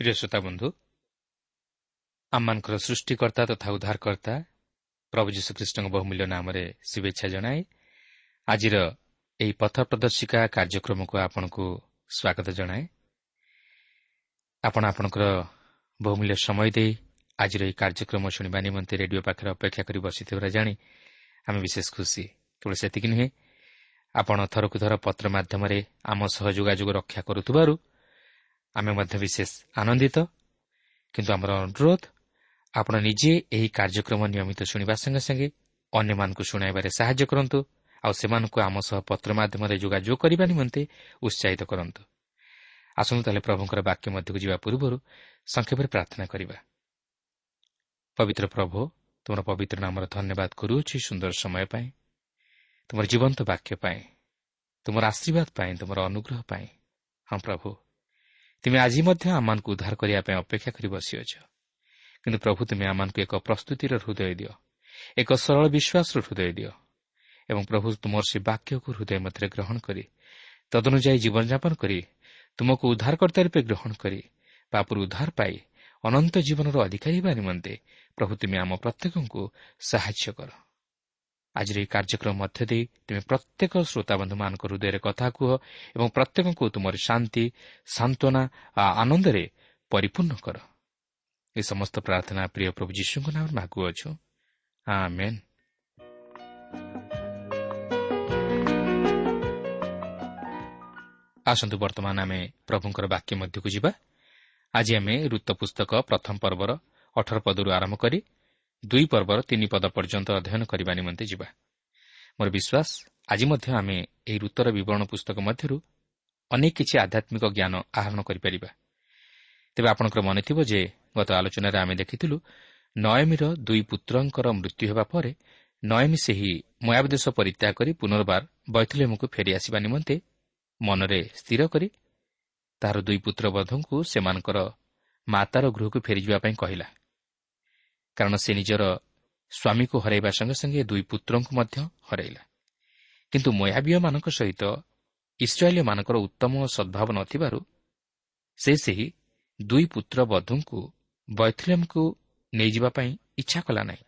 ପ୍ରିୟ ଶ୍ରୋତା ବନ୍ଧୁ ଆମମାନଙ୍କର ସୃଷ୍ଟିକର୍ତ୍ତା ତଥା ଉଦ୍ଧାରକର୍ତ୍ତା ପ୍ରଭୁ ଯୀଶୁଖ୍ରୀଷ୍ଟଙ୍କ ବହୁମୂଲ୍ୟ ନାମରେ ଶୁଭେଚ୍ଛା ଜଣାଏ ଆଜିର ଏହି ପଥ ପ୍ରଦର୍ଶିକା କାର୍ଯ୍ୟକ୍ରମକୁ ଆପଣଙ୍କୁ ସ୍ୱାଗତ ଜଣାଏ। ଆପଣ ଆପଣଙ୍କର ବହୁମୂଲ୍ୟ ସମୟ ଦେଇ ଆଜିର ଏହି କାର୍ଯ୍ୟକ୍ରମ ଶୁଣିବା ନିମନ୍ତେ ରେଡିଓ ପାଖରେ ଅପେକ୍ଷା କରି ବସିଥିବାର ଜାଣି ଆମେ ବିଶେଷ ଖୁସି। କେବଳ ସେତିକି ନୁହେଁ ଆପଣ ଥରକୁ ଥର ପତ୍ର ମାଧ୍ୟମରେ ଆମ ସହ ଯୋଗାଯୋଗ ରକ୍ଷା କରୁଥିବାରୁ ଆମେ ମଧ୍ୟ ବିଶେଷ ଆନନ୍ଦିତ। କିନ୍ତୁ ଆମର ଅନୁରୋଧ ଆପଣ ନିଜେ ଏହି କାର୍ଯ୍ୟକ୍ରମ ନିୟମିତ ଶୁଣିବା ସଙ୍ଗେ ସଙ୍ଗେ ଅନ୍ୟମାନଙ୍କୁ ଶୁଣାଇବାରେ ସାହାଯ୍ୟ କରନ୍ତୁ ଆଉ ସେମାନଙ୍କୁ ଆମ ସହ ପତ୍ର ମାଧ୍ୟମରେ ଯୋଗାଯୋଗ କରିବା ନିମନ୍ତେ ଉତ୍ସାହିତ କରନ୍ତୁ। ଆସନ୍ତୁ ତାହେଲେ ପ୍ରଭୁଙ୍କର ବାକ୍ୟ ମଧ୍ୟକୁ ଯିବା ପୂର୍ବରୁ ସଂକ୍ଷେପରେ ପ୍ରାର୍ଥନା କରିବା। ପବିତ୍ର ପ୍ରଭୁ ତୁମର ପବିତ୍ର ନାମର ଧନ୍ୟବାଦ କରୁଅଛି ସୁନ୍ଦର ସମୟ ପାଇଁ ତୁମର ଜୀବନ୍ତ ବାକ୍ୟ ପାଇଁ ତୁମର ଆଶୀର୍ବାଦ ପାଇଁ ତୁମର ଅନୁଗ୍ରହ ପାଇଁ। ହଁ ପ୍ରଭୁ ତୁମେ ଆଜି ମଧ୍ୟ ଆମମାନଙ୍କୁ ଉଦ୍ଧାର କରିବା ପାଇଁ ଅପେକ୍ଷା କରି ବସିଅଛ। କିନ୍ତୁ ପ୍ରଭୁ ତୁମେ ଆମମାନଙ୍କୁ ଏକ ପ୍ରସ୍ତୁତିର ହୃଦୟ ଦିଅ ଏକ ସରଳ ବିଶ୍ୱାସର ହୃଦୟ ଦିଅ ଏବଂ ପ୍ରଭୁ ତୁମର ସେ ବାକ୍ୟକୁ ହୃଦୟ ମଧ୍ୟରେ ଗ୍ରହଣ କରି ତଦନୁଯାୟୀ ଜୀବନଯାପନ କରି ତୁମକୁ ଉଦ୍ଧାରକର୍ତ୍ତା ରୂପେ ଗ୍ରହଣ କରି ପାପରୁ ଉଦ୍ଧାର ପାଇ ଅନନ୍ତ ଜୀବନର ଅଧିକାରୀ ହେବା ନିମନ୍ତେ ପ୍ରଭୁ ତୁମେ ଆମ ପ୍ରତ୍ୟେକଙ୍କୁ ସାହାଯ୍ୟ କର। ଆଜିର ଏହି କାର୍ଯ୍ୟକ୍ରମ ମଧ୍ୟ ଦେଇ ତୁମେ ପ୍ରତ୍ୟେକ ଶ୍ରୋତାବନ୍ଧୁମାନଙ୍କ ହୃଦୟରେ କଥା କୁହ ଏବଂ ପ୍ରତ୍ୟେକଙ୍କୁ ତୁମର ଶାନ୍ତି ସାନ୍ତ୍ୱନା ଆନନ୍ଦରେ ପରିପୂର୍ଣ୍ଣ କର। ଏ ସମସ୍ତ ପ୍ରାର୍ଥନା ପ୍ରିୟ ପ୍ରଭୁ ଯୀଶୁଙ୍କ ନାମରେ ମାଗୁଅଛୁ। ଆସନ୍ତୁ ବର୍ତ୍ତମାନ ଆମେ ପ୍ରଭୁଙ୍କର ବାକ୍ୟ ମଧ୍ୟକୁ ଯିବା। ଆଜି ଆମେ ଋତ ପୁସ୍ତକ ପ୍ରଥମ ପର୍ବର ଅଠର ପଦରୁ ଆରମ୍ଭ କରି ଦୁଇ ପର୍ବର ତିନି ପଦ ପର୍ଯ୍ୟନ୍ତ ଅଧ୍ୟୟନ କରିବା ନିମନ୍ତେ ଯିବା। ମୋର ବିଶ୍ୱାସ ଆଜି ମଧ୍ୟ ଆମେ ଏହି ଋତର ବିବରଣ ପୁସ୍ତକ ମଧ୍ୟରୁ ଅନେକ କିଛି ଆଧ୍ୟାତ୍ମିକ ଜ୍ଞାନ ଆହରଣ କରିପାରିବା। ତେବେ ଆପଣଙ୍କର ମନେଥିବ ଯେ ଗତ ଆଲୋଚନାରେ ଆମେ ଦେଖିଥିଲୁ ନୟମୀର ଦୁଇ ପୁତ୍ରଙ୍କର ମୃତ୍ୟୁ ହେବା ପରେ ନୟମୀ ସେହି ମୟାବ ଦେଶ ପରିତ୍ୟାଗ କରି ପୁନର୍ବାର ବୈଥଲେମକୁ ଫେରିଆସିବା ନିମନ୍ତେ ମନରେ ସ୍ଥିର କରି ତାହାର ଦୁଇ ପୁତ୍ରବଧଙ୍କୁ ସେମାନଙ୍କର ମାତାର ଗୃହକୁ ଫେରିଯିବା ପାଇଁ କହିଲା। କାରଣ ସେ ନିଜର ସ୍ୱାମୀକୁ ହରାଇବା ସଙ୍ଗେ ସଙ୍ଗେ ଦୁଇ ପୁତ୍ରଙ୍କୁ ମଧ୍ୟ ହରାଇଲା। କିନ୍ତୁ ମୟାବୀୟମାନଙ୍କ ସହିତ ଇସ୍ରାଏଲୀମାନଙ୍କର ଉତ୍ତମ ସଦ୍ଭାବ ନଥିବାରୁ ସେ ସେହି ଦୁଇ ପୁତ୍ର ବଧୂଙ୍କୁ ବୈଥଲେମ୍କୁ ନେଇଯିବା ପାଇଁ ଇଚ୍ଛା କଲା ନାହିଁ।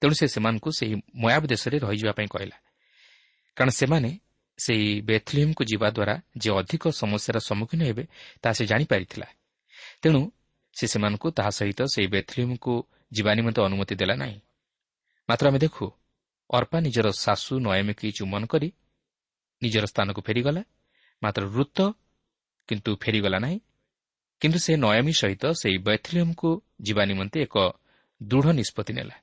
ତେଣୁ ସେ ସେମାନଙ୍କୁ ସେହି ମୟାବ ଦେଶରେ ରହିଯିବା ପାଇଁ କହିଲା। କାରଣ ସେମାନେ ସେହି ବେଥଲିମ୍କୁ ଯିବା ଦ୍ୱାରା ଯେ ଅଧିକ ସମସ୍ୟାର ସମ୍ମୁଖୀନ ହେବେ ତାହା ସେ ଜାଣିପାରିଥିଲା। ତେଣୁ ସେ ସେମାନଙ୍କୁ ତାହା ସହିତ ସେହି ବେଥଲିମ୍କୁ ଯିବା ନିମନ୍ତେ ଅନୁମତି ଦେଲା ନାହିଁ। ମାତ୍ର ଆମେ ଦେଖୁ ଅର୍ପା ନିଜର ଶାଶୁ ନୟମିକି ଚୁମନ କରି ନିଜର ସ୍ଥାନକୁ ଫେରିଗଲା। ମାତ୍ର ଋତ କିନ୍ତୁ ଫେରିଗଲା ନାହିଁ। କିନ୍ତୁ ସେ ନୟମୀ ସହିତ ସେହି ବୈଥଲିୟମ୍କୁ ଯିବା ନିମନ୍ତେ ଏକ ଦୃଢ଼ ନିଷ୍ପତ୍ତି ନେଲା।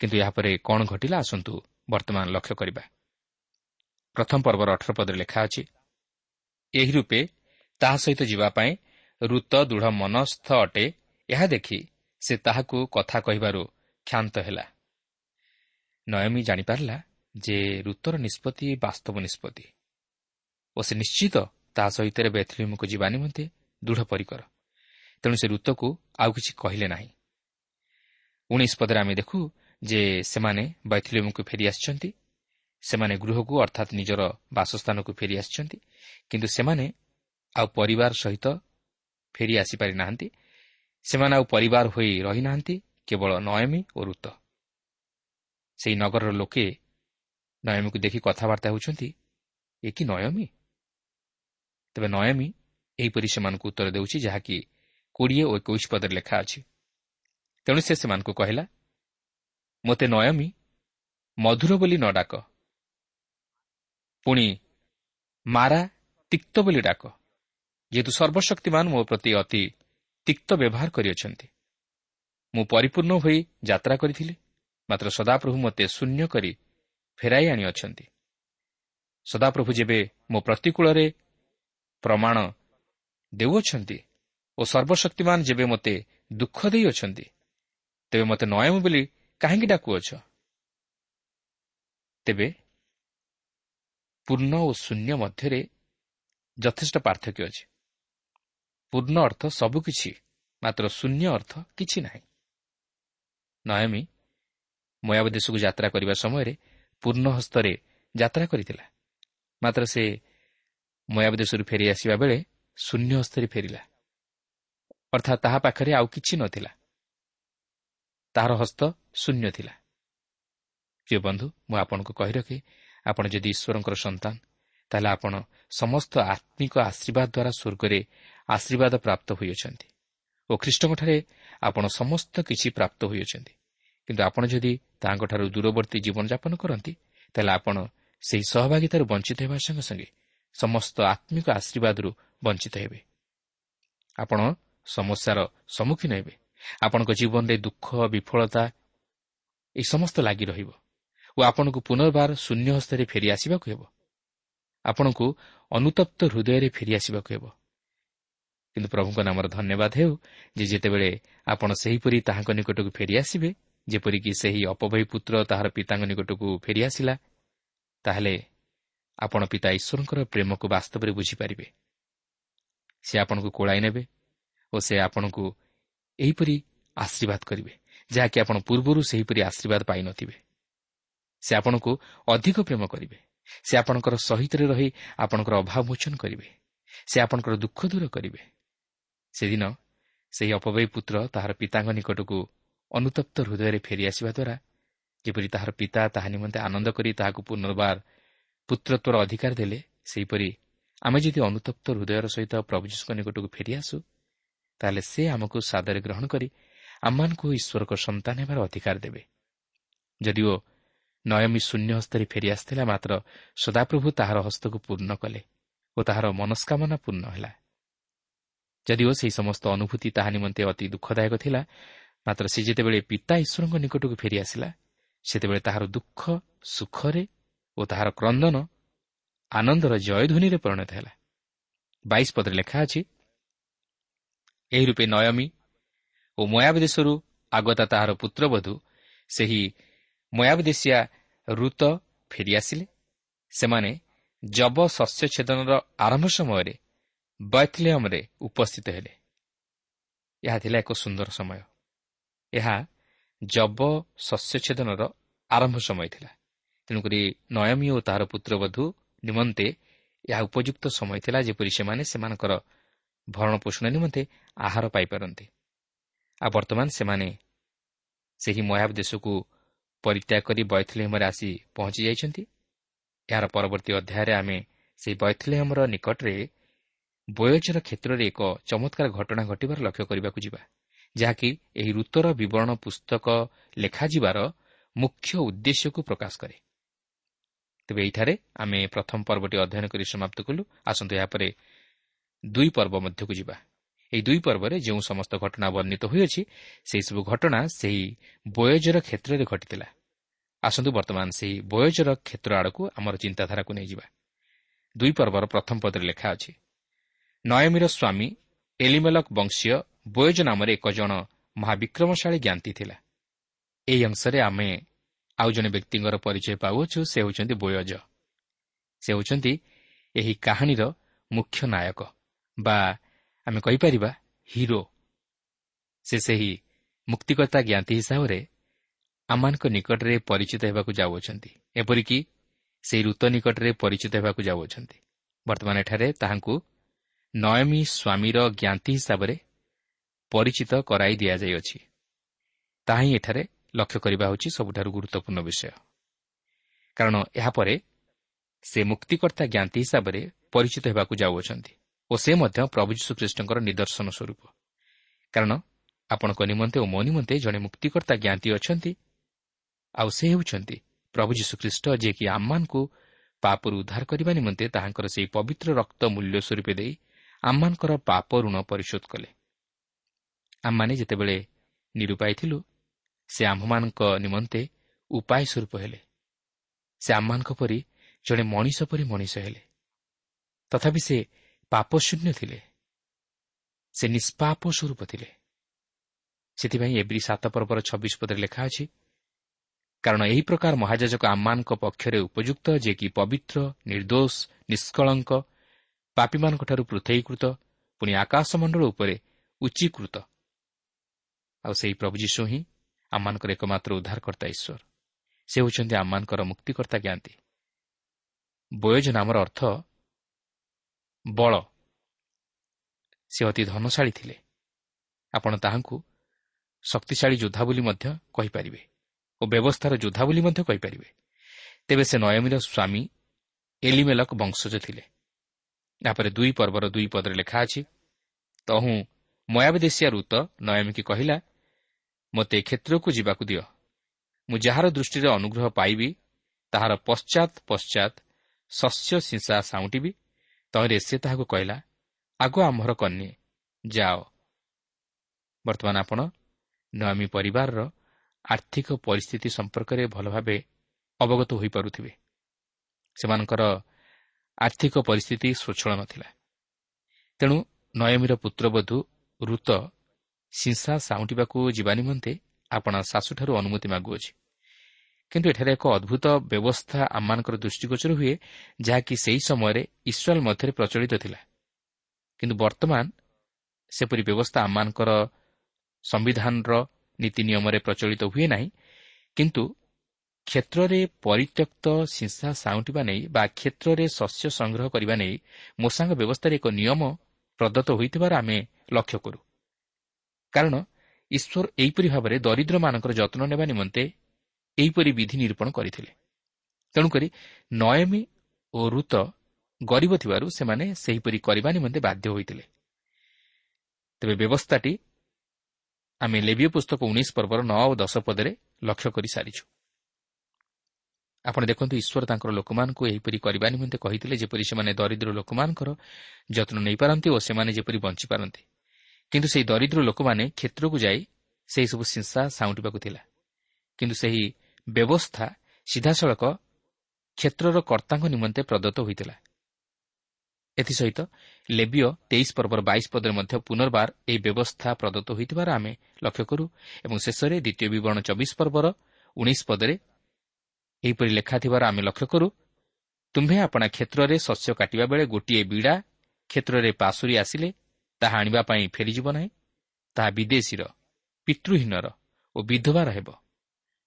କିନ୍ତୁ ଏହାପରେ କ'ଣ ଘଟିଲା ଆସନ୍ତୁ ବର୍ତ୍ତମାନ ଲକ୍ଷ୍ୟ କରିବା। ପ୍ରଥମ ପର୍ବର ଅଠର ପଦରେ ଲେଖା ଅଛି ଏହି ରୂପେ ତାହା ସହିତ ଯିବା ପାଇଁ ଋତ ଦୃଢ଼ ମନସ୍ଥ ଅଟେ। ଏହା ଦେଖି ସେ ତାହାକୁ କଥା କହିବାରୁ କ୍ଷାନ୍ତ ହେଲା। ନୟମୀ ଜାଣିପାରିଲା ଯେ ଋତର ନିଷ୍ପତ୍ତି ବାସ୍ତବ ନିଷ୍ପତ୍ତି ଓ ସେ ନିଶ୍ଚିତ ତାହା ସହିତ ବେଥଲିମକୁ ଯିବା ନିମନ୍ତେ ଦୃଢ଼ ପରିକର। ତେଣୁ ସେ ଋତକୁ ଆଉ କିଛି କହିଲେ ନାହିଁ। ଉଣେଇଶ ପଦରେ ଆମେ ଦେଖୁ ଯେ ସେମାନେ ବୈଥଲିମକୁ ଫେରିଆସିଛନ୍ତି ସେମାନେ ଗୃହକୁ ଅର୍ଥାତ୍ ନିଜର ବାସସ୍ଥାନକୁ ଫେରିଆସିଛନ୍ତି କିନ୍ତୁ ସେମାନେ ଆଉ ପରିବାର ସହିତ ଫେରି ଆସିପାରି ନାହାନ୍ତି ସେମାନେ ଆଉ ପରିବାର ହୋଇ ରହିନାହାନ୍ତି କେବଳ ନୟମୀ ଓ ଋତ ସେହି ନଗରର ଲୋକେ ନୟମୀକୁ ଦେଖି କଥାବାର୍ତ୍ତା ହେଉଛନ୍ତି ଏ କି ନୟମୀ? ତେବେ ନୟମୀ ଏହିପରି ସେମାନଙ୍କୁ ଉତ୍ତର ଦେଉଛି ଯାହାକି କୋଡ଼ିଏ ଓ ଏକୋଇଶ ପଦରେ ଲେଖା ଅଛି। ତେଣୁ ସେ ସେମାନଙ୍କୁ କହିଲା ମୋତେ ନୟମୀ ମଧୁର ବୋଲି ନ ଡାକ। ପୁଣି ମାରା ତିକ୍ତ ବୋଲି ଡାକ। ଯେହେତୁ ସର୍ବଶକ୍ତିମାନ ମୋ ପ୍ରତି ଅତି ତିକ୍ତ ବ୍ୟବହାର କରିଅଛନ୍ତି। ମୁଁ ପରିପୂର୍ଣ୍ଣ ହୋଇ ଯାତ୍ରା କରିଥିଲି ମାତ୍ର ସଦାପ୍ରଭୁ ମୋତେ ଶୂନ୍ୟ କରି ଫେରାଇ ଆଣିଅଛନ୍ତି। ସଦାପ୍ରଭୁ ଯେବେ ମୋ ପ୍ରତିକୂଳରେ ପ୍ରମାଣ ଦେଉଅଛନ୍ତି ଓ ସର୍ବଶକ୍ତିମାନ ଯେବେ ମୋତେ ଦୁଃଖ ଦେଇଅଛନ୍ତି ତେବେ ମୋତେ ନୟମ ବୋଲି କାହିଁକି ଡାକୁଅଛ? ତେବେ ପୂର୍ଣ୍ଣ ଓ ଶୂନ୍ୟ ମଧ୍ୟରେ ଯଥେଷ୍ଟ ପାର୍ଥକ୍ୟ ଅଛି। ପୂର୍ଣ୍ଣ ଅର୍ଥ ସବୁକିଛି ମାତ୍ର ଶୂନ୍ୟ ଅର୍ଥ କିଛି ନାହିଁ। ନୟମୀ ମୟାବ ଦେଶକୁ ଯାତ୍ରା କରିବା ସମୟରେ ପୂର୍ଣ୍ଣ ହସ୍ତରେ ଯାତ୍ରା କରିଥିଲା ମାତ୍ର ସେ ମୟାବ ଦେଶରୁ ଫେରିଆସିବା ବେଳେ ଶୂନ୍ୟ ହସ୍ତରେ ଫେରିଲା। ଅର୍ଥାତ୍ ତାହା ପାଖରେ ଆଉ କିଛି ନଥିଲା। ତାହାର ହସ୍ତ ଶୂନ୍ୟ ଥିଲା। ପ୍ରିୟ ବନ୍ଧୁ ମୁଁ ଆପଣଙ୍କୁ କହି ରଖେ ଆପଣ ଯଦି ଈଶ୍ୱରଙ୍କର ସନ୍ତାନ ତାହେଲେ ଆପଣ ସମସ୍ତ ଆତ୍ମିକ ଆଶୀର୍ବାଦ ଦ୍ୱାରା ସ୍ୱର୍ଗରେ ଆଶୀର୍ବାଦ ପ୍ରାପ୍ତ ହୋଇଅଛନ୍ତି। ଓ ଖ୍ରୀଷ୍ଟଙ୍କଠାରେ ଆପଣ ସମସ୍ତ କିଛି ପ୍ରାପ୍ତ ହୋଇଅଛନ୍ତି। କିନ୍ତୁ ଆପଣ ଯଦି ତାହାଙ୍କଠାରୁ ଦୂରବର୍ତ୍ତୀ ଜୀବନଯାପନ କରନ୍ତି ତାହେଲେ ଆପଣ ସେହି ସହଭାଗିତାରୁ ବଞ୍ଚିତ ହେବା ସଙ୍ଗେ ସଙ୍ଗେ ସମସ୍ତ ଆତ୍ମିକ ଆଶୀର୍ବାଦରୁ ବଞ୍ଚିତ ହେବେ। ଆପଣ ସମସ୍ୟାର ସମ୍ମୁଖୀନ ହେବେ। ଆପଣଙ୍କ ଜୀବନରେ ଦୁଃଖ ବିଫଳତା ଏହି ସମସ୍ତ ଲାଗି ରହିବ ଓ ଆପଣଙ୍କୁ ପୁନର୍ବାର ଶୂନ୍ୟ ହସ୍ତରେ ଫେରିଆସିବାକୁ ହେବ। ଆପଣଙ୍କୁ ଅନୁତପ୍ତ ହୃଦୟରେ ଫେରିଆସିବାକୁ ହେବ। କିନ୍ତୁ ପ୍ରଭୁଙ୍କ ନାମର ଧନ୍ୟବାଦ ହେଉ ଯେ ଯେତେବେଳେ ଆପଣ ସେହିପରି ତାହାଙ୍କ ନିକଟକୁ ଫେରିଆସିବେ ଯେପରିକି ସେହି ଅପବୟୀ ପୁତ୍ର ତାହାର ପିତାଙ୍କ ନିକଟକୁ ଫେରିଆସିଲା ତାହେଲେ ଆପଣ ପିତା ଈଶ୍ୱରଙ୍କର ପ୍ରେମକୁ ବାସ୍ତବରେ ବୁଝିପାରିବେ। ସେ ଆପଣଙ୍କୁ କୋଳାଇ ନେବେ ଓ ସେ ଆପଣଙ୍କୁ ଏହିପରି ଆଶୀର୍ବାଦ କରିବେ ଯାହାକି ଆପଣ ପୂର୍ବରୁ ସେହିପରି ଆଶୀର୍ବାଦ ପାଇନଥିବେ। ସେ ଆପଣଙ୍କୁ ଅଧିକ ପ୍ରେମ କରିବେ ସେ ଆପଣଙ୍କର ସହିତରେ ରହି ଆପଣଙ୍କର ଅଭାବ ମୋଚନ କରିବେ ସେ ଆପଣଙ୍କର ଦୁଃଖ ଦୂର କରିବେ। ସେଦିନ ସେହି ଅପବୟୀ ପୁତ୍ର ତାହାର ପିତାଙ୍କ ନିକଟକୁ ଅନୁତପ୍ତ ହୃଦୟରେ ଫେରିଆସିବା ଦ୍ୱାରା ଯେପରି ତାହାର ପିତା ତାହା ନିମନ୍ତେ ଆନନ୍ଦ କରି ତାହାକୁ ପୁନର୍ବାର ପୁତ୍ରତ୍ୱର ଅଧିକାର ଦେଲେ ସେହିପରି ଆମେ ଯଦି ଅନୁତପ୍ତ ହୃଦୟର ସହିତ ପ୍ରଭୁ ଯୀଶୁଙ୍କ ନିକଟକୁ ଫେରିଆସୁ ତାହେଲେ ସେ ଆମକୁ ସାଦରେ ଗ୍ରହଣ କରି ଆମମାନଙ୍କୁ ଈଶ୍ୱରଙ୍କ ସନ୍ତାନ ହେବାର ଅଧିକାର ଦେବେ। ଯଦିଓ ନୟମୀ ଶୂନ୍ୟ ହସ୍ତରେ ଫେରିଆସିଥିଲା ମାତ୍ର ସଦାପ୍ରଭୁ ତାହାର ହସ୍ତକୁ ପୂର୍ଣ୍ଣ କଲେ ଓ ତାହାର ମନସ୍କାମନା ପୂର୍ଣ୍ଣ ହେଲା। ଯଦିଓ ସେହି ସମସ୍ତ ଅନୁଭୂତି ତାହା ନିମନ୍ତେ ଅତି ଦୁଃଖଦାୟକ ଥିଲା ମାତ୍ର ସେ ଯେତେବେଳେ ପିତା ଈଶ୍ୱରଙ୍କ ନିକଟକୁ ଫେରିଆସିଲା ସେତେବେଳେ ତାହାର ଦୁଃଖ ସୁଖରେ ଓ ତାହାର କ୍ରନ୍ଦନ ଆନନ୍ଦର ଜୟଧ୍ୱନିରେ ପରିଣତ ହେଲା। ବାଇଶ ପଦରେ ଲେଖା ଅଛି ଏହି ରୂପେ ନୟମୀ ଓ ମୟାବ ଦେଶରୁ ଆଗତା ତାହାର ପୁତ୍ରବଧୂ ସେହି ମୟାବଦେଶିଆ ଋତ ଫେରିଆସିଲେ ସେମାନେ ଜବ ଶସ୍ୟଛେଦନର ଆରମ୍ଭ ସମୟରେ ବୈଥଲିୟମ୍ରେ ଉପସ୍ଥିତ ହେଲେ। ଏହା ଥିଲା ଏକ ସୁନ୍ଦର ସମୟ। ଏହା ଜବ ଶସ୍ୟଛେଦନର ଆରମ୍ଭ ସମୟ ଥିଲା। ତେଣୁକରି ନୟମୀ ଓ ତାହାର ପୁତ୍ରବଧୂ ନିମନ୍ତେ ଏହା ଉପଯୁକ୍ତ ସମୟ ଥିଲା ଯେପରି ସେମାନେ ସେମାନଙ୍କର ଭରଣ ପୋଷଣ ନିମନ୍ତେ ଆହାର ପାଇପାରନ୍ତି। ଆଉ ବର୍ତ୍ତମାନ ସେମାନେ ସେହି ମୟାବ ଦେଶକୁ ପରିତ୍ୟାଗ କରି ବୈଥଲେହମରେ ଆସି ପହଞ୍ଚି ଯାଇଛନ୍ତି। ଏହାର ପରବର୍ତ୍ତୀ ଅଧ୍ୟାୟରେ ଆମେ ସେହି ବୈଥଲେହମର ନିକଟରେ ବୟଜର କ୍ଷେତ୍ରରେ ଏକ ଚମତ୍କାର ଘଟଣା ଘଟିବାର ଲକ୍ଷ୍ୟ କରିବାକୁ ଯିବା ଯାହାକି ଏହି ଋତୁର ବିବରଣ ପୁସ୍ତକ ଲେଖାଯିବାର ମୁଖ୍ୟ ଉଦ୍ଦେଶ୍ୟକୁ ପ୍ରକାଶ କରେ। ତେବେ ଏହିଠାରେ ଆମେ ପ୍ରଥମ ପର୍ବଟି ଅଧ୍ୟୟନ କରି ସମାପ୍ତ କଲୁ। ଆସନ୍ତୁ ଏହାପରେ ଦୁଇ ପର୍ବ ମଧ୍ୟକୁ ଯିବା। ଏହି ଦୁଇ ପର୍ବରେ ଯେଉଁ ସମସ୍ତ ଘଟଣା ବର୍ଣ୍ଣିତ ହୋଇଅଛି ସେହିସବୁ ଘଟଣା ସେହି ବୟଜର କ୍ଷେତ୍ରରେ ଘଟିଥିଲା। ଆସନ୍ତୁ ବର୍ତ୍ତମାନ ସେହି ବୟଜର କ୍ଷେତ୍ର ଆଡ଼କୁ ଆମର ଚିନ୍ତାଧାରାକୁ ନେଇଯିବା। ଦୁଇ ପର୍ବର ପ୍ରଥମ ପଦରେ ଲେଖା ଅଛି ନୟମୀର ସ୍ୱାମୀ ଏଲିମେଲକ୍ ବଂଶୀୟ ବୟଜ ନାମରେ ଏକ ଜଣ ମହାବିକ୍ରମଶାଳୀ ଜ୍ଞାନ୍ତି ଥିଲା। ଏହି ଅଂଶରେ ଆମେ ଆଉ ଜଣେ ବ୍ୟକ୍ତିଙ୍କର ପରିଚୟ ପାଉଅଛୁ ସେ ହେଉଛନ୍ତି ବୟଜ। ସେ ହେଉଛନ୍ତି ଏହି କାହାଣୀର ମୁଖ୍ୟ ନାୟକ ବା ଆମେ କହିପାରିବା ହିରୋ। ସେ ସେହି ମୁକ୍ତିକର୍ତ୍ତା ଜ୍ଞାତି ହିସାବରେ ଆମମାନଙ୍କ ନିକଟରେ ପରିଚିତ ହେବାକୁ ଯାଉଅଛନ୍ତି ଏପରିକି ସେହି ଋତ ନିକଟରେ ପରିଚିତ ହେବାକୁ ଯାଉଅଛନ୍ତି। ବର୍ତ୍ତମାନ ଏଠାରେ ତାହାଙ୍କୁ ନୟମୀ ସ୍ୱାମୀର ଜ୍ଞାତି ହିସାବରେ ପରିଚିତ କରାଇ ଦିଆଯାଇଅଛି। ତାହା ହିଁ ଏଠାରେ ଲକ୍ଷ୍ୟ କରିବା ହେଉଛି ସବୁଠାରୁ ଗୁରୁତ୍ୱପୂର୍ଣ୍ଣ ବିଷୟ। କାରଣ ଏହାପରେ ସେ ମୁକ୍ତିକର୍ତ୍ତା ଜ୍ଞାତି ହିସାବରେ ପରିଚିତ ହେବାକୁ ଯାଉଅଛନ୍ତି ଓ ସେ ମଧ୍ୟ ପ୍ରଭୁ ଯୀଶୁଖ୍ରୀଷ୍ଟଙ୍କର ନିଦର୍ଶନ ସ୍ୱରୂପ। କାରଣ ଆପଣଙ୍କ ନିମନ୍ତେ ଓ ମୋ ନିମନ୍ତେ ଜଣେ ମୁକ୍ତିକର୍ତ୍ତା ଜ୍ଞାତି ଅଛନ୍ତି ଆଉ ସେ ହେଉଛନ୍ତି ପ୍ରଭୁ ଯୀଶୁଖ୍ରୀଷ୍ଟ ଯିଏକି ଆମମାନଙ୍କୁ ପାପରୁ ଉଦ୍ଧାର କରିବା ନିମନ୍ତେ ତାହାଙ୍କର ସେହି ପବିତ୍ର ରକ୍ତ ମୂଲ୍ୟ ସ୍ୱରୂପ ଦେଇ ଆମମାନଙ୍କର ପାପ ଋଣ ପରିଶୋଧ କଲେ। ଆମମାନେ ଯେତେବେଳେ ନିରୁପାୟ ଥିଲୁ ସେ ଆମ୍ଭମାନଙ୍କ ନିମନ୍ତେ ଉପାୟ ସ୍ୱରୂପ ହେଲେ। ସେ ଆମମାନଙ୍କ ପରି ଜଣେ ମଣିଷ ପରି ମଣିଷ ହେଲେ। ତଥାପି ସେ ପାପ ଶୂନ୍ୟ ଥିଲେ। ସେ ନିଷ୍ପାପ ସ୍ୱରୂପ ଥିଲେ। ସେଥିପାଇଁ ଏବ୍ରି ସାତ ପର୍ବର ଛବିଶ ପଦରେ ଲେଖା ଅଛି କାରଣ ଏହି ପ୍ରକାର ମହାଜାଜକ ଆମମାନଙ୍କ ପକ୍ଷରେ ଉପଯୁକ୍ତ ଯିଏକି ପବିତ୍ର ନିର୍ଦ୍ଦୋଷ ନିଷ୍କଳଙ୍କ ପାପୀମାନଙ୍କଠାରୁ ପୃଥକୀକୃତ ପୁଣି ଆକାଶମଣ୍ଡଳ ଉପରେ ଉଚ୍ଚୀକୃତ। ଆଉ ସେହି ପ୍ରଭୁ ଯୀଶୁ ହିଁ ଆମମାନଙ୍କର ଏକମାତ୍ର ଉଦ୍ଧାରକର୍ତ୍ତା ଈଶ୍ୱର। ସେ ହେଉଛନ୍ତି ଆମମାନଙ୍କର ମୁକ୍ତିକର୍ତ୍ତା ଜ୍ଞାନ୍ତି ବୟୋଜ ନାମର ଅର୍ଥ ବଳ। ସେ ଅତି ଧନଶାଳୀ ଥିଲେ। ଆପଣ ତାହାଙ୍କୁ ଶକ୍ତିଶାଳୀ ଯୋଦ୍ଧା ବୋଲି ମଧ୍ୟ କହିପାରିବେ ଓ ବ୍ୟବସ୍ଥାର ଯୋଦ୍ଧା ବୋଲି ମଧ୍ୟ କହିପାରିବେ। ତେବେ ସେ ନୟମୀର ସ୍ୱାମୀ ଏଲିମେଲକ ବଂଶଜ ଥିଲେ। ଏହାପରେ ଦୁଇ ପର୍ବର ଦୁଇ ପଦରେ ଲେଖା ଅଛି ତହୁଁ ମୟାବଦେଶିଆ ଋତ ନୟମୀକି କହିଲା ମୋତେ କ୍ଷେତ୍ରକୁ ଯିବାକୁ ଦିଅ। ମୁଁ ଯାହାର ଦୃଷ୍ଟିରେ ଅନୁଗ୍ରହ ପାଇବି ତାହାର ପଶ୍ଚାତ୍ ପଶ୍ଚାତ୍ ଶସ୍ୟ ସିଂସା ସାଉଁଟିବି। ତହିଁରେ ସେ ତାହାକୁ କହିଲା ଆଗ ଆମ୍ଭର କନ୍ୟା ଯାଅ। ବର୍ତ୍ତମାନ ଆପଣ ନୟାମୀ ପରିବାରର ଆର୍ଥିକ ପରିସ୍ଥିତି ସମ୍ପର୍କରେ ଭଲ ଭାବେ ଅବଗତ ହୋଇପାରୁଥିବେ। ସେମାନଙ୍କର ଆର୍ଥିକ ପରିସ୍ଥିତି ସ୍ୱଚ୍ଛଳ ନଥିଲା। ତେଣୁ ନୟମୀର ପୁତ୍ରବଧୂ ଋତ ସିଂସା ସାଉଁଟିବାକୁ ଯିବା ନିମନ୍ତେ ଆପଣ ଶାଶୁଠାରୁ ଅନୁମତି ମାଗୁଅଛି। କିନ୍ତୁ ଏଠାରେ ଏକ ଅଦ୍ଭୁତ ବ୍ୟବସ୍ଥା ଆମମାନଙ୍କର ଦୃଷ୍ଟିଗୋଚର ହୁଏ ଯାହାକି ସେହି ସମୟରେ ଇସ୍ରାଏଲ୍ ମଧ୍ୟରେ ପ୍ରଚଳିତ ଥିଲା। କିନ୍ତୁ ବର୍ତ୍ତମାନ ସେପରି ବ୍ୟବସ୍ଥା ଆମମାନଙ୍କର ସମ୍ବିଧାନର ନୀତି ନିୟମରେ ପ୍ରଚଳିତ ହୁଏ ନାହିଁ କିନ୍ତୁ କ୍ଷେତ୍ରରେ ପରିତ୍ୟକ୍ତ ସିଂସା ସାଉଁଟିବା ନେଇ ବା କ୍ଷେତ୍ରରେ ଶସ୍ୟ ସଂଗ୍ରହ କରିବା ନେଇ ମୋଷାଙ୍କ ବ୍ୟବସ୍ଥାରେ ଏକ ନିୟମ ପ୍ରଦତ୍ତ ହୋଇଥିବାର ଆମେ ଲକ୍ଷ୍ୟ କରୁ। କାରଣ ଈଶ୍ୱର ଏହିପରି ଭାବରେ ଦରିଦ୍ରମାନଙ୍କର ଯତ୍ନ ନେବା ନିମନ୍ତେ ଏହିପରି ବିଧି ନିରୂପଣ କରିଥିଲେ। ତେଣୁକରି ନୟମୀ ଓ ଋତ ଗରିବ ଥିବାରୁ ସେମାନେ ସେହିପରି କରିବା ନିମନ୍ତେ ବାଧ୍ୟ ହୋଇଥିଲେ। ତେବେ ବ୍ୟବସ୍ଥାଟି ଆମେ ଲେବିୟ ପୁସ୍ତକ ଉଣେଇଶ ପର୍ବର ନଅ ଓ ଦଶ ପଦରେ ଲକ୍ଷ୍ୟ କରିସାରିଛୁ ଆପଣ ଦେଖନ୍ତୁ ଈଶ୍ୱର ତାଙ୍କର ଲୋକମାନଙ୍କୁ ଏହିପରି କରିବା ନିମନ୍ତେ କହିଥିଲେ ଯେପରି ସେମାନେ ଦରିଦ୍ର ଲୋକମାନଙ୍କର ଯତ୍ନ ନେଇପାରନ୍ତି ଓ ସେମାନେ ଯେପରି ବଞ୍ଚିପାରନ୍ତି। କିନ୍ତୁ ସେହି ଦରିଦ୍ର ଲୋକମାନେ କ୍ଷେତ୍ରକୁ ଯାଇ ସେହିସବୁ ହିଂସା ସାଉଁଟିବାକୁ ଥିଲା। କିନ୍ତୁ ସେହି ବ୍ୟବସ୍ଥା ସିଧାସଳଖ କ୍ଷେତ୍ରର କର୍ତ୍ତାଙ୍କ ନିମନ୍ତେ ପ୍ରଦତ୍ତ ହୋଇଥିଲା। ଏଥିସହିତ ଲେବିଓ ତେଇଶ ପର୍ବର ବାଇଶ ପଦରେ ମଧ୍ୟ ପୁନର୍ବାର ଏହି ବ୍ୟବସ୍ଥା ପ୍ରଦତ୍ତ ହୋଇଥିବାର ଆମେ ଲକ୍ଷ୍ୟ କରୁ ଏବଂ ଶେଷରେ ଦ୍ୱିତୀୟ ବିବରଣ ଚବିଶ ପର୍ବର ଉଣେଇଶ ପଦରେ ଏହିପରି ଲେଖା ଥିବାର ଆମେ ଲକ୍ଷ୍ୟ କରୁ। ତୁମ୍ଭେ ଆପଣା କ୍ଷେତ୍ରରେ ଶସ୍ୟ କାଟିବା ବେଳେ ଗୋଟିଏ ବିଡ଼ା କ୍ଷେତ୍ରରେ ପାଶୁରି ଆସିଲେ ତାହା ଆଣିବା ପାଇଁ ଫେରିଯିବ ନାହିଁ। ତାହା ବିଦେଶୀର ପିତୃହୀନର ଓ ବିଧବାର ହେବ।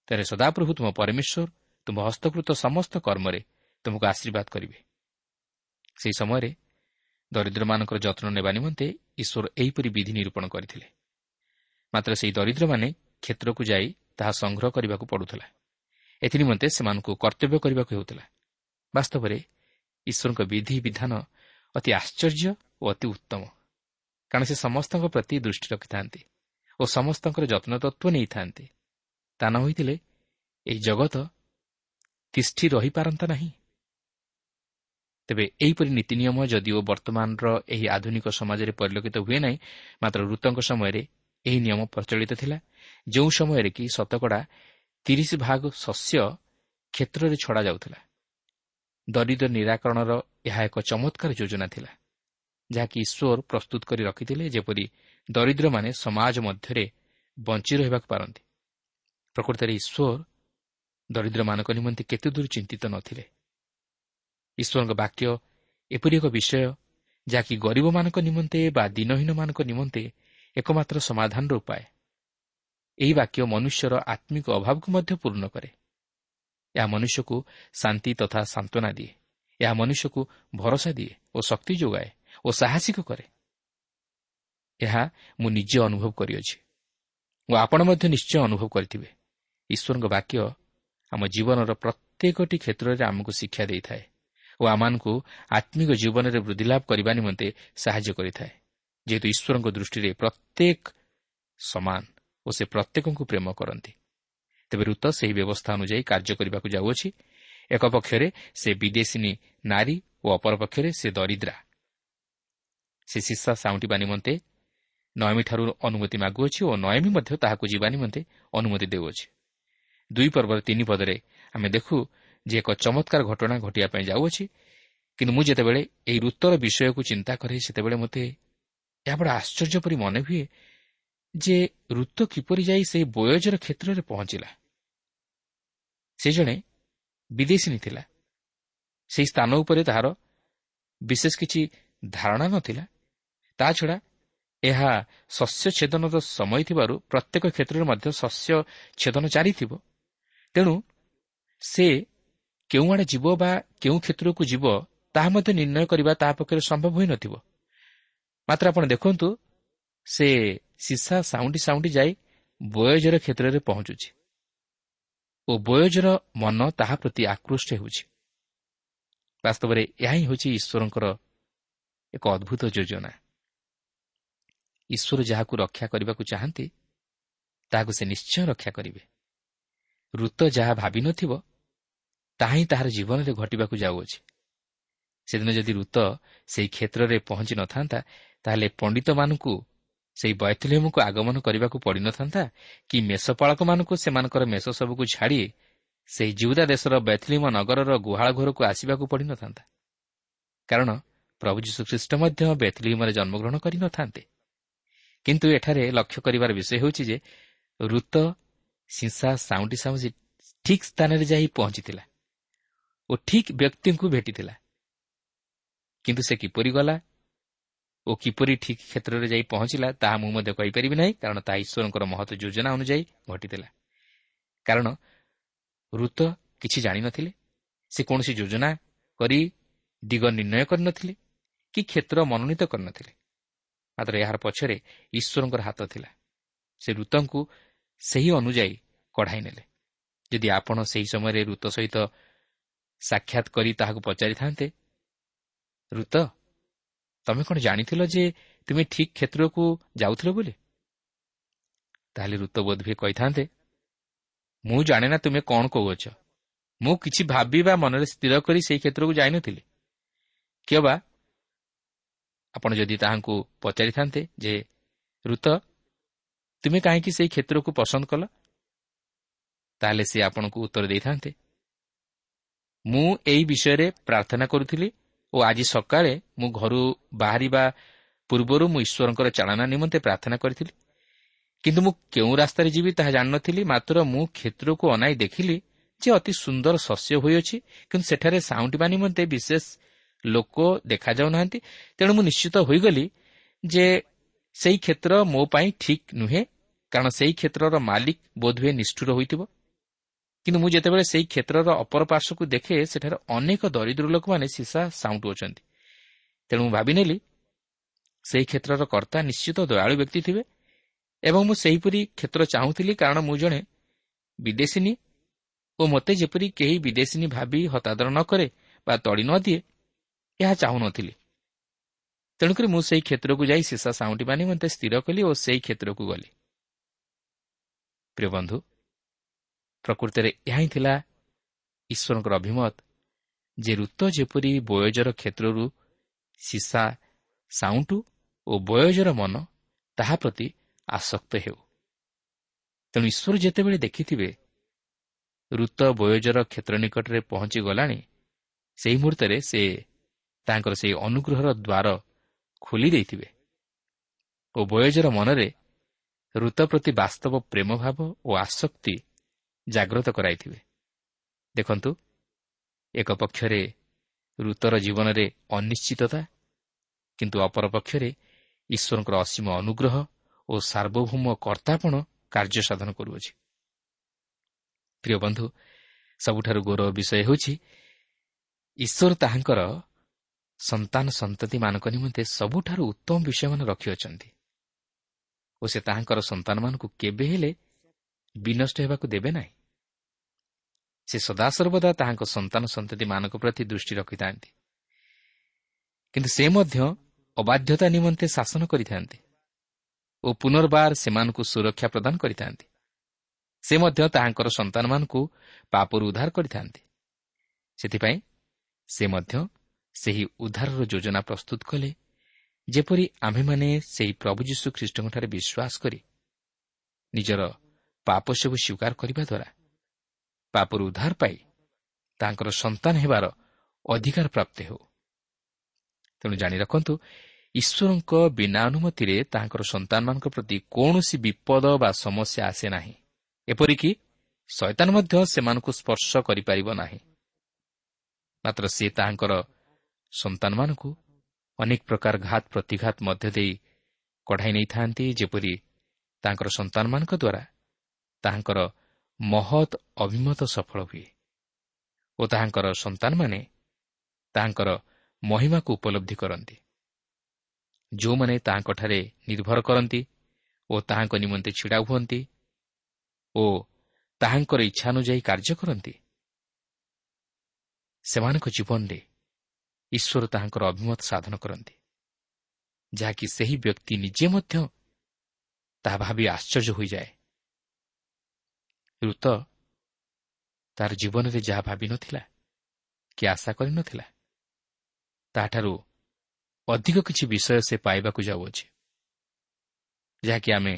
ତେବେ ସଦାପ୍ରଭୁ ତୁମ ପରମେଶ୍ୱର ତୁମ ହସ୍ତକୃତ ସମସ୍ତ କର୍ମରେ ତୁମକୁ ଆଶୀର୍ବାଦ କରିବେ। ସେହି ସମୟରେ ଦରିଦ୍ରମାନଙ୍କର ଯତ୍ନ ନେବା ନିମନ୍ତେ ଈଶ୍ୱର ଏହିପରି ବିଧି ନିରୂପଣ କରିଥିଲେ। ମାତ୍ର ସେହି ଦରିଦ୍ରମାନେ କ୍ଷେତ୍ରକୁ ଯାଇ ତାହା ସଂଗ୍ରହ କରିବାକୁ ପଡ଼ୁଥିଲା। ଏଥିନିମନ୍ତେ ସେମାନଙ୍କୁ କର୍ତ୍ତବ୍ୟ କରିବାକୁ ହେଉଥିଲା। ବାସ୍ତବରେ ଈଶ୍ୱରଙ୍କ ବିଧି ବିଧାନ ଅତି ଆଶ୍ଚର୍ଯ୍ୟ ଓ ଅତି ଉତ୍ତମ। କାରଣ ସେ ସମସ୍ତଙ୍କ ପ୍ରତି ଦୃଷ୍ଟି ରଖିଥାନ୍ତି ଓ ସମସ୍ତଙ୍କର ଯତ୍ନ ତତ୍ତ୍ୱ ନେଇଥାନ୍ତି। ତା ନ ହୋଇଥିଲେ ଏହି ଜଗତ ତିଷ୍ଠି ରହିପାରନ୍ତା ନାହିଁ। ତେବେ ଏହିପରି ନୀତି ନିୟମ ଯଦିଓ ବର୍ତ୍ତମାନର ଏହି ଆଧୁନିକ ସମାଜରେ ପରିଲକ୍ଷିତ ହୁଏ ନାହିଁ ମାତ୍ର ଋତଙ୍କ ସମୟରେ ଏହି ନିୟମ ପ୍ରଚଳିତ ଥିଲା। ଯେଉଁ ସମୟରେ କି ଶତକଡ଼ା ତିରିଶ ଭାଗ ଶସ୍ୟ କ୍ଷେତ୍ରରେ ଛଡ଼ାଯାଉଥିଲା ଦରିଦ୍ର ନିରାକରଣର ଏହା ଏକ ଚମତ୍କାର ଯୋଜନା ଥିଲା ଯାହାକି ଈଶ୍ୱର ପ୍ରସ୍ତୁତ କରି ରଖିଥିଲେ ଯେପରି ଦରିଦ୍ରମାନେ ସମାଜ ମଧ୍ୟରେ ବଞ୍ଚି ରହିବାକୁ ପାରନ୍ତି। ପ୍ରକୃତରେ ଈଶ୍ୱର ଦରିଦ୍ରମାନଙ୍କ ନିମନ୍ତେ କେତେ ଦୂର ଚିନ୍ତିତ ନଥିଲେ। ଈଶ୍ୱରଙ୍କ ବାକ୍ୟ ଏପରି ଏକ ବିଷୟ ଯାହାକି ଗରିବମାନଙ୍କ ନିମନ୍ତେ ବା ଦିନହୀନମାନଙ୍କ ନିମନ୍ତେ ଏକମାତ୍ର ସମାଧାନର ଉପାୟ। ଏହି ବାକ୍ୟ ମନୁଷ୍ୟର ଆତ୍ମିକ ଅଭାବକୁ ମଧ୍ୟ ପୂର୍ଣ୍ଣ କରେ। ଏହା ମନୁଷ୍ୟକୁ ଶାନ୍ତି ତଥା ସାନ୍ତ୍ୱନା ଦିଏ। ଏହା ମନୁଷ୍ୟକୁ ଭରସା ଦିଏ ଓ ଶକ୍ତି ଯୋଗାଏ ଓ ସାହସିକ କରେ। ଏହା ମୁଁ ନିଜେ ଅନୁଭବ କରିଅଛି ଓ ଆପଣ ମଧ୍ୟ ନିଶ୍ଚୟ ଅନୁଭବ କରିଥିବେ। ଈଶ୍ୱରଙ୍କ ବାକ୍ୟ ଆମ ଜୀବନର ପ୍ରତ୍ୟେକଟି କ୍ଷେତ୍ରରେ ଆମକୁ ଶିକ୍ଷା ଦେଇଥାଏ ଓ ଆମମାନଙ୍କୁ ଆତ୍ମିକ ଜୀବନରେ ବୃଦ୍ଧିଲାଭ କରିବା ନିମନ୍ତେ ସାହାଯ୍ୟ କରିଥାଏ। ଯେହେତୁ ଈଶ୍ୱରଙ୍କ ଦୃଷ୍ଟିରେ ପ୍ରତ୍ୟେକ ସମାନ ଓ ସେ ପ୍ରତ୍ୟେକଙ୍କୁ ପ୍ରେମ କରନ୍ତି। ତେବେ ଋତ ସେହି ବ୍ୟବସ୍ଥା ଅନୁଯାୟୀ କାର୍ଯ୍ୟ କରିବାକୁ ଯାଉଅଛି। ଏକ ପକ୍ଷରେ ସେ ବିଦେଶୀ ନାରୀ ଓ ଅପରପକ୍ଷରେ ସେ ଦରିଦ୍ରା। ସେ ଶିଶା ସାଉଁଟିବା ନିମନ୍ତେ ନୟମୀଠାରୁ ଅନୁମତି ମାଗୁଅଛି ଓ ନୟମୀ ମଧ୍ୟ ତାହାକୁ ଯିବା ନିମନ୍ତେ ଅନୁମତି ଦେଉଅଛି। ଦୁଇ ପର୍ବର ତିନି ପଦରେ ଆମେ ଦେଖୁ ଯେ ଏକ ଚମତ୍କାର ଘଟଣା ଘଟିବା ପାଇଁ ଯାଉଅଛି। କିନ୍ତୁ ମୁଁ ଯେତେବେଳେ ଏହି ଋତୁର ବିଷୟକୁ ଚିନ୍ତା କରେ ସେତେବେଳେ ମୋତେ ଏହା ବଡ଼ ଆଶ୍ଚର୍ଯ୍ୟ ପରି ମନେ ହୁଏ ଯେ ଋତୁ କିପରି ଯାଇ ସେହି ବୟଜର କ୍ଷେତ୍ରରେ ପହଞ୍ଚିଲା। ସେ ଜଣେ ବିଦେଶୀ ଥିଲା। ସେହି ସ୍ଥାନ ଉପରେ ତାହାର ବିଶେଷ କିଛି ଧାରଣା ନଥିଲା। ତାଛଡ଼ା ଏହା ଶସ୍ୟ ଛେଦନର ସମୟ ଥିବାରୁ ପ୍ରତ୍ୟେକ କ୍ଷେତ୍ରରେ ମଧ୍ୟ ଶସ୍ୟ ଛେଦନ ଚାଲିଥିବ। ତେଣୁ ସେ କେଉଁଆଡ଼େ ଯିବ ବା କେଉଁ କ୍ଷେତ୍ରକୁ ଯିବ ତାହା ମଧ୍ୟ ନିର୍ଣ୍ଣୟ କରିବା ତାହା ପକ୍ଷରେ ସମ୍ଭବ ହୋଇନଥିବ। ମାତ୍ର ଆପଣ ଦେଖନ୍ତୁ ସେ ସିସା ସାଉଣ୍ଡି ସାଉଣ୍ଡି ଯାଇ ବୟଜର କ୍ଷେତ୍ରରେ ପହଞ୍ଚୁଛି ଓ ବୟଜର ମନ ତାହା ପ୍ରତି ଆକୃଷ୍ଟ ହେଉଛି। ବାସ୍ତବରେ ଏହା ହିଁ ହେଉଛି ଈଶ୍ୱରଙ୍କର ଏକ ଅଦ୍ଭୁତ ଯୋଜନା। ଈଶ୍ୱର ଯାହାକୁ ରକ୍ଷା କରିବାକୁ ଚାହାନ୍ତି ତାହାକୁ ସେ ନିଶ୍ଚୟ ରକ୍ଷା କରିବେ। ଋତ ଯାହା ଭାବିନଥିବ ତାହା ହିଁ ତାହାର ଜୀବନରେ ଘଟିବାକୁ ଯାଉଅଛି। ସେଦିନ ଯଦି ଋତ ସେହି କ୍ଷେତ୍ରରେ ପହଞ୍ଚି ନଥାନ୍ତା ତାହେଲେ ପଣ୍ଡିତମାନଙ୍କୁ ସେହି ବୈଥଲିୟମକୁ ଆଗମନ କରିବାକୁ ପଡ଼ିନଥାନ୍ତା କି ମେଷପାଳକମାନଙ୍କୁ ସେମାନଙ୍କର ମେଷ ସବୁକୁ ଛାଡ଼ି ସେହି ଜିଉଦା ଦେଶର ବୈଥଲିମ ନଗରର ଗୁହାଳ ଘରକୁ ଆସିବାକୁ ପଡ଼ିନଥାନ୍ତା। କାରଣ ପ୍ରଭୁ ଯୀଶୁଖ୍ରୀଷ୍ଟ ମଧ୍ୟ ବେଥଲିମରେ ଜନ୍ମଗ୍ରହଣ କରିନଥାନ୍ତେ। କିନ୍ତୁ ଏଠାରେ ଲକ୍ଷ୍ୟ କରିବାର ବିଷୟ ହେଉଛି ଯେ ଋତ ସିଂସା ସାଉଣ୍ଡି ସାଉଣ୍ଡି ଠିକ୍ ସ୍ଥାନରେ ଯାଇ ପହଞ୍ଚିଥିଲା ଓ ଠିକ୍ ବ୍ୟକ୍ତିଙ୍କୁ ଭେଟିଥିଲା। କିନ୍ତୁ ସେ କିପରି ଗଲା? ଓ କିପରି ଠିକ୍ କ୍ଷେତ୍ରରେ ଯାଇ ପହଞ୍ଚିଲା ତାହା ମୁଁ ମଧ୍ୟ କହିପାରିବି ନାହିଁ କାରଣ ତାହା ଈଶ୍ୱରଙ୍କର ମହତ ଯୋଜନା ଅନୁଯାୟୀ ଘଟିଥିଲା। କାରଣ ଋତ କିଛି ଜାଣିନଥିଲେ ସେ କୌଣସି ଯୋଜନା କରି ଦିଗ ନିର୍ଣ୍ଣୟ କରିନଥିଲେ କି କ୍ଷେତ୍ର ମନୋନୀତ କରିନଥିଲେ। ମାତ୍ର ଏହାର ପଛରେ ଈଶ୍ୱରଙ୍କର ହାତ ଥିଲା। ସେ ଋତଙ୍କୁ ସେହି ଅନୁଯାୟୀ କଢ଼ାଇ ନେଲେ। ଯଦି ଆପଣ ସେହି ସମୟରେ ଋତ ସହିତ ସାକ୍ଷାତ କରି ତାହାକୁ ପଚାରିଥାନ୍ତେ ଋତ ତମେ କ'ଣ ଜାଣିଥିଲ ଯେ ତୁମେ ଠିକ୍ କ୍ଷେତ୍ରକୁ ଯାଉଥିଲ ବୋଲି? ତାହେଲେ ଋତ ବୋଧ ହୁଏ କହିଥାନ୍ତେ ମୁଁ ଜାଣେ ନା ତୁମେ କ'ଣ କହୁଅଛ। ମୁଁ କିଛି ଭାବିବା ମନରେ ସ୍ଥିର କରି ସେହି କ୍ଷେତ୍ରକୁ ଯାଇନଥିଲି। କିଏ ବା? ଆପଣ ଯଦି ତାହାଙ୍କୁ ପଚାରିଥାନ୍ତେ ଯେ ଋତ ତୁମେ କାହିଁକି ସେହି କ୍ଷେତ୍ରକୁ ପସନ୍ଦ କଲ? ତାହେଲେ ସେ ଆପଣଙ୍କୁ ଉତ୍ତର ଦେଇଥାନ୍ତେ ମୁଁ ଏହି ବିଷୟରେ ପ୍ରାର୍ଥନା କରୁଥିଲି ଓ ଆଜି ସକାଳେ ମୁଁ ଘରୁ ବାହାରିବା ପୂର୍ବରୁ ମୁଁ ଈଶ୍ୱରଙ୍କର ଚାଳନା ନିମନ୍ତେ ପ୍ରାର୍ଥନା କରିଥିଲି। କିନ୍ତୁ ମୁଁ କେଉଁ ରାସ୍ତାରେ ଯିବି ତାହା ଜାଣିନଥିଲି। ମାତ୍ର ମୁଁ କ୍ଷେତ୍ରକୁ ଅନାଇ ଦେଖିଲି ଯେ ଅତି ସୁନ୍ଦର ଶସ୍ୟ ହୋଇଅଛି କିନ୍ତୁ ସେଠାରେ ସାଉଁଟିବା ନିମନ୍ତେ ବିଶେଷ ଲୋକ ଦେଖାଯାଉନାହାନ୍ତି। ତେଣୁ ମୁଁ ନିଶ୍ଚିତ ହୋଇଗଲି ଯେ ସେହି କ୍ଷେତ୍ର ମୋ ପାଇଁ ଠିକ୍ ନୁହେଁ କାରଣ ସେହି କ୍ଷେତ୍ରର ମାଲିକ ବୋଧହୁଏ ନିଷ୍ଠୁର ହୋଇଥିବ। କିନ୍ତୁ ମୁଁ ଯେତେବେଳେ ସେହି କ୍ଷେତ୍ରର ଅପର ପାର୍ଶ୍ୱକୁ ଦେଖେ ସେଠାରେ ଅନେକ ଦରିଦ୍ର ଲୋକମାନେ ସିସା ସାଉଁଟୁଅଛନ୍ତି ତେଣୁ ମୁଁ ଭାବିନେଲି ସେହି କ୍ଷେତ୍ରର କର୍ତ୍ତା ନିଶ୍ଚିତ ଦୟାଳୁ ବ୍ୟକ୍ତି ଥିବେ ଏବଂ ମୁଁ ସେହିପରି କ୍ଷେତ୍ର ଚାହୁଁଥିଲି କାରଣ ମୁଁ ଜଣେ ବିଦେଶିନୀ ଓ ମୋତେ ଯେପରି କେହି ବିଦେଶିନୀ ଭାବି ହତାଦର ନ କରେ ବା ତଡ଼ି ନ ଦିଏ ଏହା ଚାହୁଁନଥିଲି। ତେଣୁକରି ମୁଁ ସେହି କ୍ଷେତ୍ରକୁ ଯାଇ ସିସା ସାଉଁଟିବା ନିମନ୍ତେ ସ୍ଥିର କଲି ଓ ସେହି କ୍ଷେତ୍ରକୁ ଗଲି। ପ୍ରିୟ ବନ୍ଧୁ ପ୍ରକୃତରେ ଏହା ହିଁ ଥିଲା ଈଶ୍ୱରଙ୍କର ଅଭିମତ ଯେ ଋତ ଯେପରି ବୟଜର କ୍ଷେତ୍ରରୁ ସିସା ସାଉଣ୍ଟୁ ଓ ବୟଜର ମନ ତାହା ପ୍ରତି ଆସକ୍ତ ହେଉ। ତେଣୁ ଈଶ୍ୱର ଯେତେବେଳେ ଦେଖିଥିବେ ଋତ ବୟଜର କ୍ଷେତ୍ର ନିକଟରେ ପହଞ୍ଚିଗଲାଣି ସେହି ମୁହୂର୍ତ୍ତରେ ସେ ତାଙ୍କର ସେହି ଅନୁଗ୍ରହର ଦ୍ୱାର ଖୋଲି ଦେଇଥିବେ ଓ ବୟଜର ମନରେ ଋତ ପ୍ରତି ବାସ୍ତବ ପ୍ରେମ ଭାବ ଓ ଆସକ୍ତି ଜାଗ୍ରତ କରାଇଥିବେ। ଦେଖନ୍ତୁ ଏକ ପକ୍ଷରେ ଋତର ଜୀବନରେ ଅନିଶ୍ଚିତତା କିନ୍ତୁ ଅପରପକ୍ଷରେ ଈଶ୍ୱରଙ୍କର ଅସୀମ ଅନୁଗ୍ରହ ଓ ସାର୍ବଭୌମ କର୍ତ୍ତାପଣ କାର୍ଯ୍ୟ ସାଧନ କରୁଅଛି। ପ୍ରିୟ ବନ୍ଧୁ ସବୁଠାରୁ ଗୌରବ ବିଷୟ ହେଉଛି ଈଶ୍ୱର ତାହାଙ୍କର ସନ୍ତାନ ସନ୍ତତିମାନଙ୍କ ନିମନ୍ତେ ସବୁଠାରୁ ଉତ୍ତମ ବିଷୟମାନ ରଖିଅଛନ୍ତି ଓ ସେ ତାହାଙ୍କର ସନ୍ତାନମାନଙ୍କୁ କେବେ ହେଲେ ବିନଷ୍ଟ ହେବାକୁ ଦେବେ ନାହିଁ। ସେ ସଦାସର୍ବଦା ତାହାଙ୍କ ସନ୍ତାନ ସନ୍ତତିମାନଙ୍କ ପ୍ରତି ଦୃଷ୍ଟି ରଖିଥାନ୍ତି। କିନ୍ତୁ ସେ ମଧ୍ୟ ଅବାଧ୍ୟତା ନିମନ୍ତେ ଶାସନ କରିଥାନ୍ତି ଓ ପୁନର୍ବାର ସେମାନଙ୍କୁ ସୁରକ୍ଷା ପ୍ରଦାନ କରିଥାନ୍ତି। ସେ ମଧ୍ୟ ତାହାଙ୍କର ସନ୍ତାନମାନଙ୍କୁ ପାପରୁ ଉଦ୍ଧାର କରିଥାନ୍ତି। ସେଥିପାଇଁ ସେ ମଧ୍ୟ ସେହି ଉଦ୍ଧାରର ଯୋଜନା ପ୍ରସ୍ତୁତ କଲେ ଯେପରି ଆମ୍ଭେମାନେ ସେହି ପ୍ରଭୁ ଯୀଶୁ ଖ୍ରୀଷ୍ଟଙ୍କଠାରେ ବିଶ୍ୱାସ କରି ନିଜର ପାପ ସବୁ ସ୍ୱୀକାର କରିବା ଦ୍ୱାରା ପାପରୁ ଉଦ୍ଧାର ପାଇ ତାଙ୍କର ସନ୍ତାନ ହେବାର ଅଧିକାର ପ୍ରାପ୍ତ ହେଉ। ତେଣୁ ଜାଣି ରଖନ୍ତୁ ଈଶ୍ୱରଙ୍କ ବିନା ଅନୁମତିରେ ତାଙ୍କର ସନ୍ତାନମାନଙ୍କ ପ୍ରତି କୌଣସି ବିପଦ ବା ସମସ୍ୟା ଆସେ ନାହିଁ। ଏପରିକି ଶୈତାନ ମଧ୍ୟ ସେମାନଙ୍କୁ ସ୍ପର୍ଶ କରିପାରିବ ନାହିଁ। ମାତ୍ର ସେ ତାହାଙ୍କର ସନ୍ତାନମାନଙ୍କୁ ଅନେକ ପ୍ରକାର ଘାତ ପ୍ରତିଘାତ ମଧ୍ୟ ଦେଇ କଢ଼ାଇ ନେଇଥାନ୍ତି ଯେପରି ତାଙ୍କର ସନ୍ତାନମାନଙ୍କ ଦ୍ୱାରା ତାହାଙ୍କର ମହତ୍ ଅଭିମତ ସଫଳ ହୁଏ ଓ ତାହାଙ୍କର ସନ୍ତାନମାନେ ତାହାଙ୍କର ମହିମାକୁ ଉପଲବ୍ଧି କରନ୍ତି। ଯେଉଁମାନେ ତାହାଙ୍କଠାରେ ନିର୍ଭର କରନ୍ତି ଓ ତାହାଙ୍କ ନିମନ୍ତେ ଛିଡ଼ା ହୁଅନ୍ତି ଓ ତାହାଙ୍କର ଇଚ୍ଛା ଅନୁଯାୟୀ କାର୍ଯ୍ୟ କରନ୍ତି ସେମାନଙ୍କ ଜୀବନରେ ଈଶ୍ୱର ତାହାଙ୍କର ଅଭିମତ ସାଧନ କରନ୍ତି ଯାହାକି ସେହି ବ୍ୟକ୍ତି ନିଜେ ମଧ୍ୟ ତାହା ଭାବି ଆଶ୍ଚର୍ଯ୍ୟ ହୋଇଯାଏ। ଋତ ତାର ଜୀବନରେ ଯାହା ଭାବିନଥିଲା କି ଆଶା କରିନଥିଲା ତାହାଠାରୁ ଅଧିକ କିଛି ବିଷୟ ସେ ପାଇବାକୁ ଯାଉଅଛି ଯାହାକି ଆମେ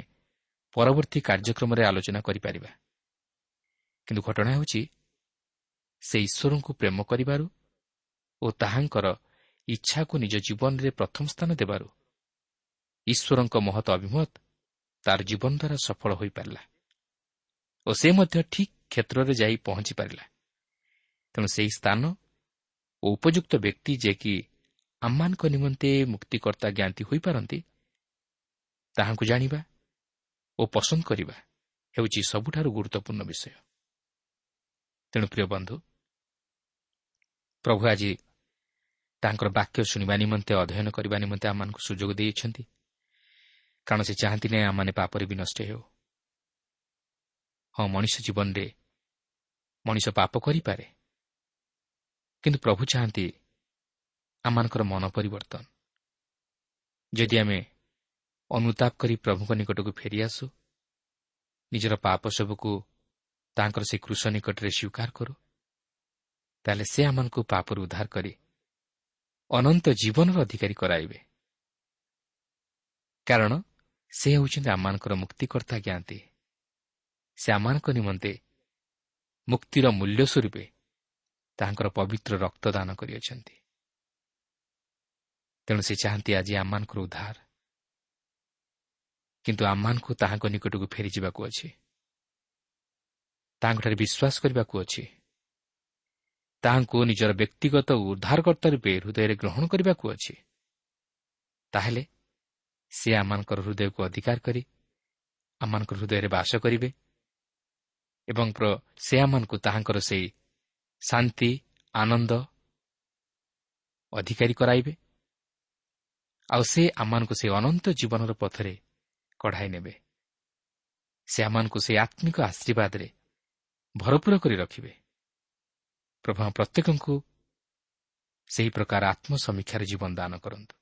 ପରବର୍ତ୍ତୀ କାର୍ଯ୍ୟକ୍ରମରେ ଆଲୋଚନା କରିପାରିବା। କିନ୍ତୁ ଘଟଣା ହେଉଛି ସେ ଈଶ୍ୱରଙ୍କୁ ପ୍ରେମ କରିବାରୁ ଓ ତାହାଙ୍କର ଇଚ୍ଛାକୁ ନିଜ ଜୀବନରେ ପ୍ରଥମ ସ୍ଥାନ ଦେବାରୁ ଈଶ୍ୱରଙ୍କ ମହତ ଅଭିମତ ତାର ଜୀବନ ଦ୍ୱାରା ସଫଳ ହୋଇପାରିଲା। ଓ ସେ ମଧ୍ୟ ଠିକ୍ କ୍ଷେତ୍ରରେ ଯାଇ ପହଞ୍ଚି ପାରିଲା। ତେଣୁ ସେହି ସ୍ଥାନ ଓ ଉପଯୁକ୍ତ ବ୍ୟକ୍ତି ଯେ କି ଆମମାନଙ୍କ ନିମନ୍ତେ ମୁକ୍ତିକର୍ତ୍ତା ଜ୍ଞାତି ହୋଇପାରନ୍ତି ତାହାଙ୍କୁ ଜାଣିବା ଓ ପସନ୍ଦ କରିବା ହେଉଛି ସବୁଠାରୁ ଗୁରୁତ୍ୱପୂର୍ଣ୍ଣ ବିଷୟ। ତେଣୁ ପ୍ରିୟ ବନ୍ଧୁ ପ୍ରଭୁ ଆଜି ତାଙ୍କର ବାକ୍ୟ ଶୁଣିବା ନିମନ୍ତେ ଅଧ୍ୟୟନ କରିବା ନିମନ୍ତେ ଆମମାନଙ୍କୁ ସୁଯୋଗ ଦେଇଛନ୍ତି। କାରଣ ସେ ଚାହାନ୍ତି ନାହିଁ ଆମମାନେ ପାପରେ ବି ନଷ୍ଟ ହେଉ। ହଁ ମଣିଷ ଜୀବନରେ ମଣିଷ ପାପ କରିପାରେ। କିନ୍ତୁ ପ୍ରଭୁ ଚାହାନ୍ତି ଆମମାନଙ୍କର ମନ ପରିବର୍ତ୍ତନ। ଯଦି ଆମେ ଅନୁତାପ କରି ପ୍ରଭୁଙ୍କ ନିକଟକୁ ଫେରିଆସୁ ନିଜର ପାପ ସବୁକୁ ତାଙ୍କର ସେ କୃଷ ନିକଟରେ ସ୍ୱୀକାର କରୁ ତାହେଲେ ସେ ଆମମାନଙ୍କୁ ପାପରୁ ଉଦ୍ଧାର କରି ଅନନ୍ତ ଜୀବନର ଅଧିକାରୀ କରାଇବେ। କାରଣ ସେ ହେଉଛନ୍ତି ଆମମାନଙ୍କର ମୁକ୍ତିକର୍ତ୍ତା ଜ୍ଞାନ୍ତି ସେ ଆମମାନଙ୍କ ନିମନ୍ତେ ମୁକ୍ତିର ମୂଲ୍ୟ ସ୍ୱରୂପେ ତାହାଙ୍କର ପବିତ୍ର ରକ୍ତଦାନ କରିଅଛନ୍ତି। ତେଣୁ ସେ ଚାହାନ୍ତି ଆଜି ଆମମାନଙ୍କର ଉଦ୍ଧାର। କିନ୍ତୁ ଆମମାନଙ୍କୁ ତାହାଙ୍କ ନିକଟକୁ ଫେରିଯିବାକୁ ଅଛି। ତାହାଙ୍କଠାରେ ବିଶ୍ୱାସ କରିବାକୁ ଅଛି। ତାହାଙ୍କୁ ନିଜର ବ୍ୟକ୍ତିଗତ ଉଦ୍ଧାରକର୍ତ୍ତା ରୂପେ ହୃଦୟରେ ଗ୍ରହଣ କରିବାକୁ ଅଛି। ତାହେଲେ ସେ ଆମମାନଙ୍କର ହୃଦୟକୁ ଅଧିକାର କରି ଆମମାନଙ୍କର ହୃଦୟରେ ବାସ କରିବେ। ଏବଂ ସେ ଆମମାନଙ୍କୁ ତାହାଙ୍କର ସେହି ଶାନ୍ତି ଆନନ୍ଦ ଅଧିକାରୀ କରାଇବେ ଆଉ ସେ ଆମମାନଙ୍କୁ ସେ ଅନନ୍ତ ଜୀବନର ପଥରେ କଢ଼ାଇ ନେବେ। ସେ ଆମମାନଙ୍କୁ ସେହି ଆତ୍ମିକ ଆଶୀର୍ବାଦରେ ଭରପୁର କରି ରଖିବେ। ପ୍ରଭୁ ପ୍ରତ୍ୟେକଙ୍କୁ ସେହି ପ୍ରକାର ଆତ୍ମସମୀକ୍ଷାରେ ଜୀବନ ଦାନ କରନ୍ତୁ।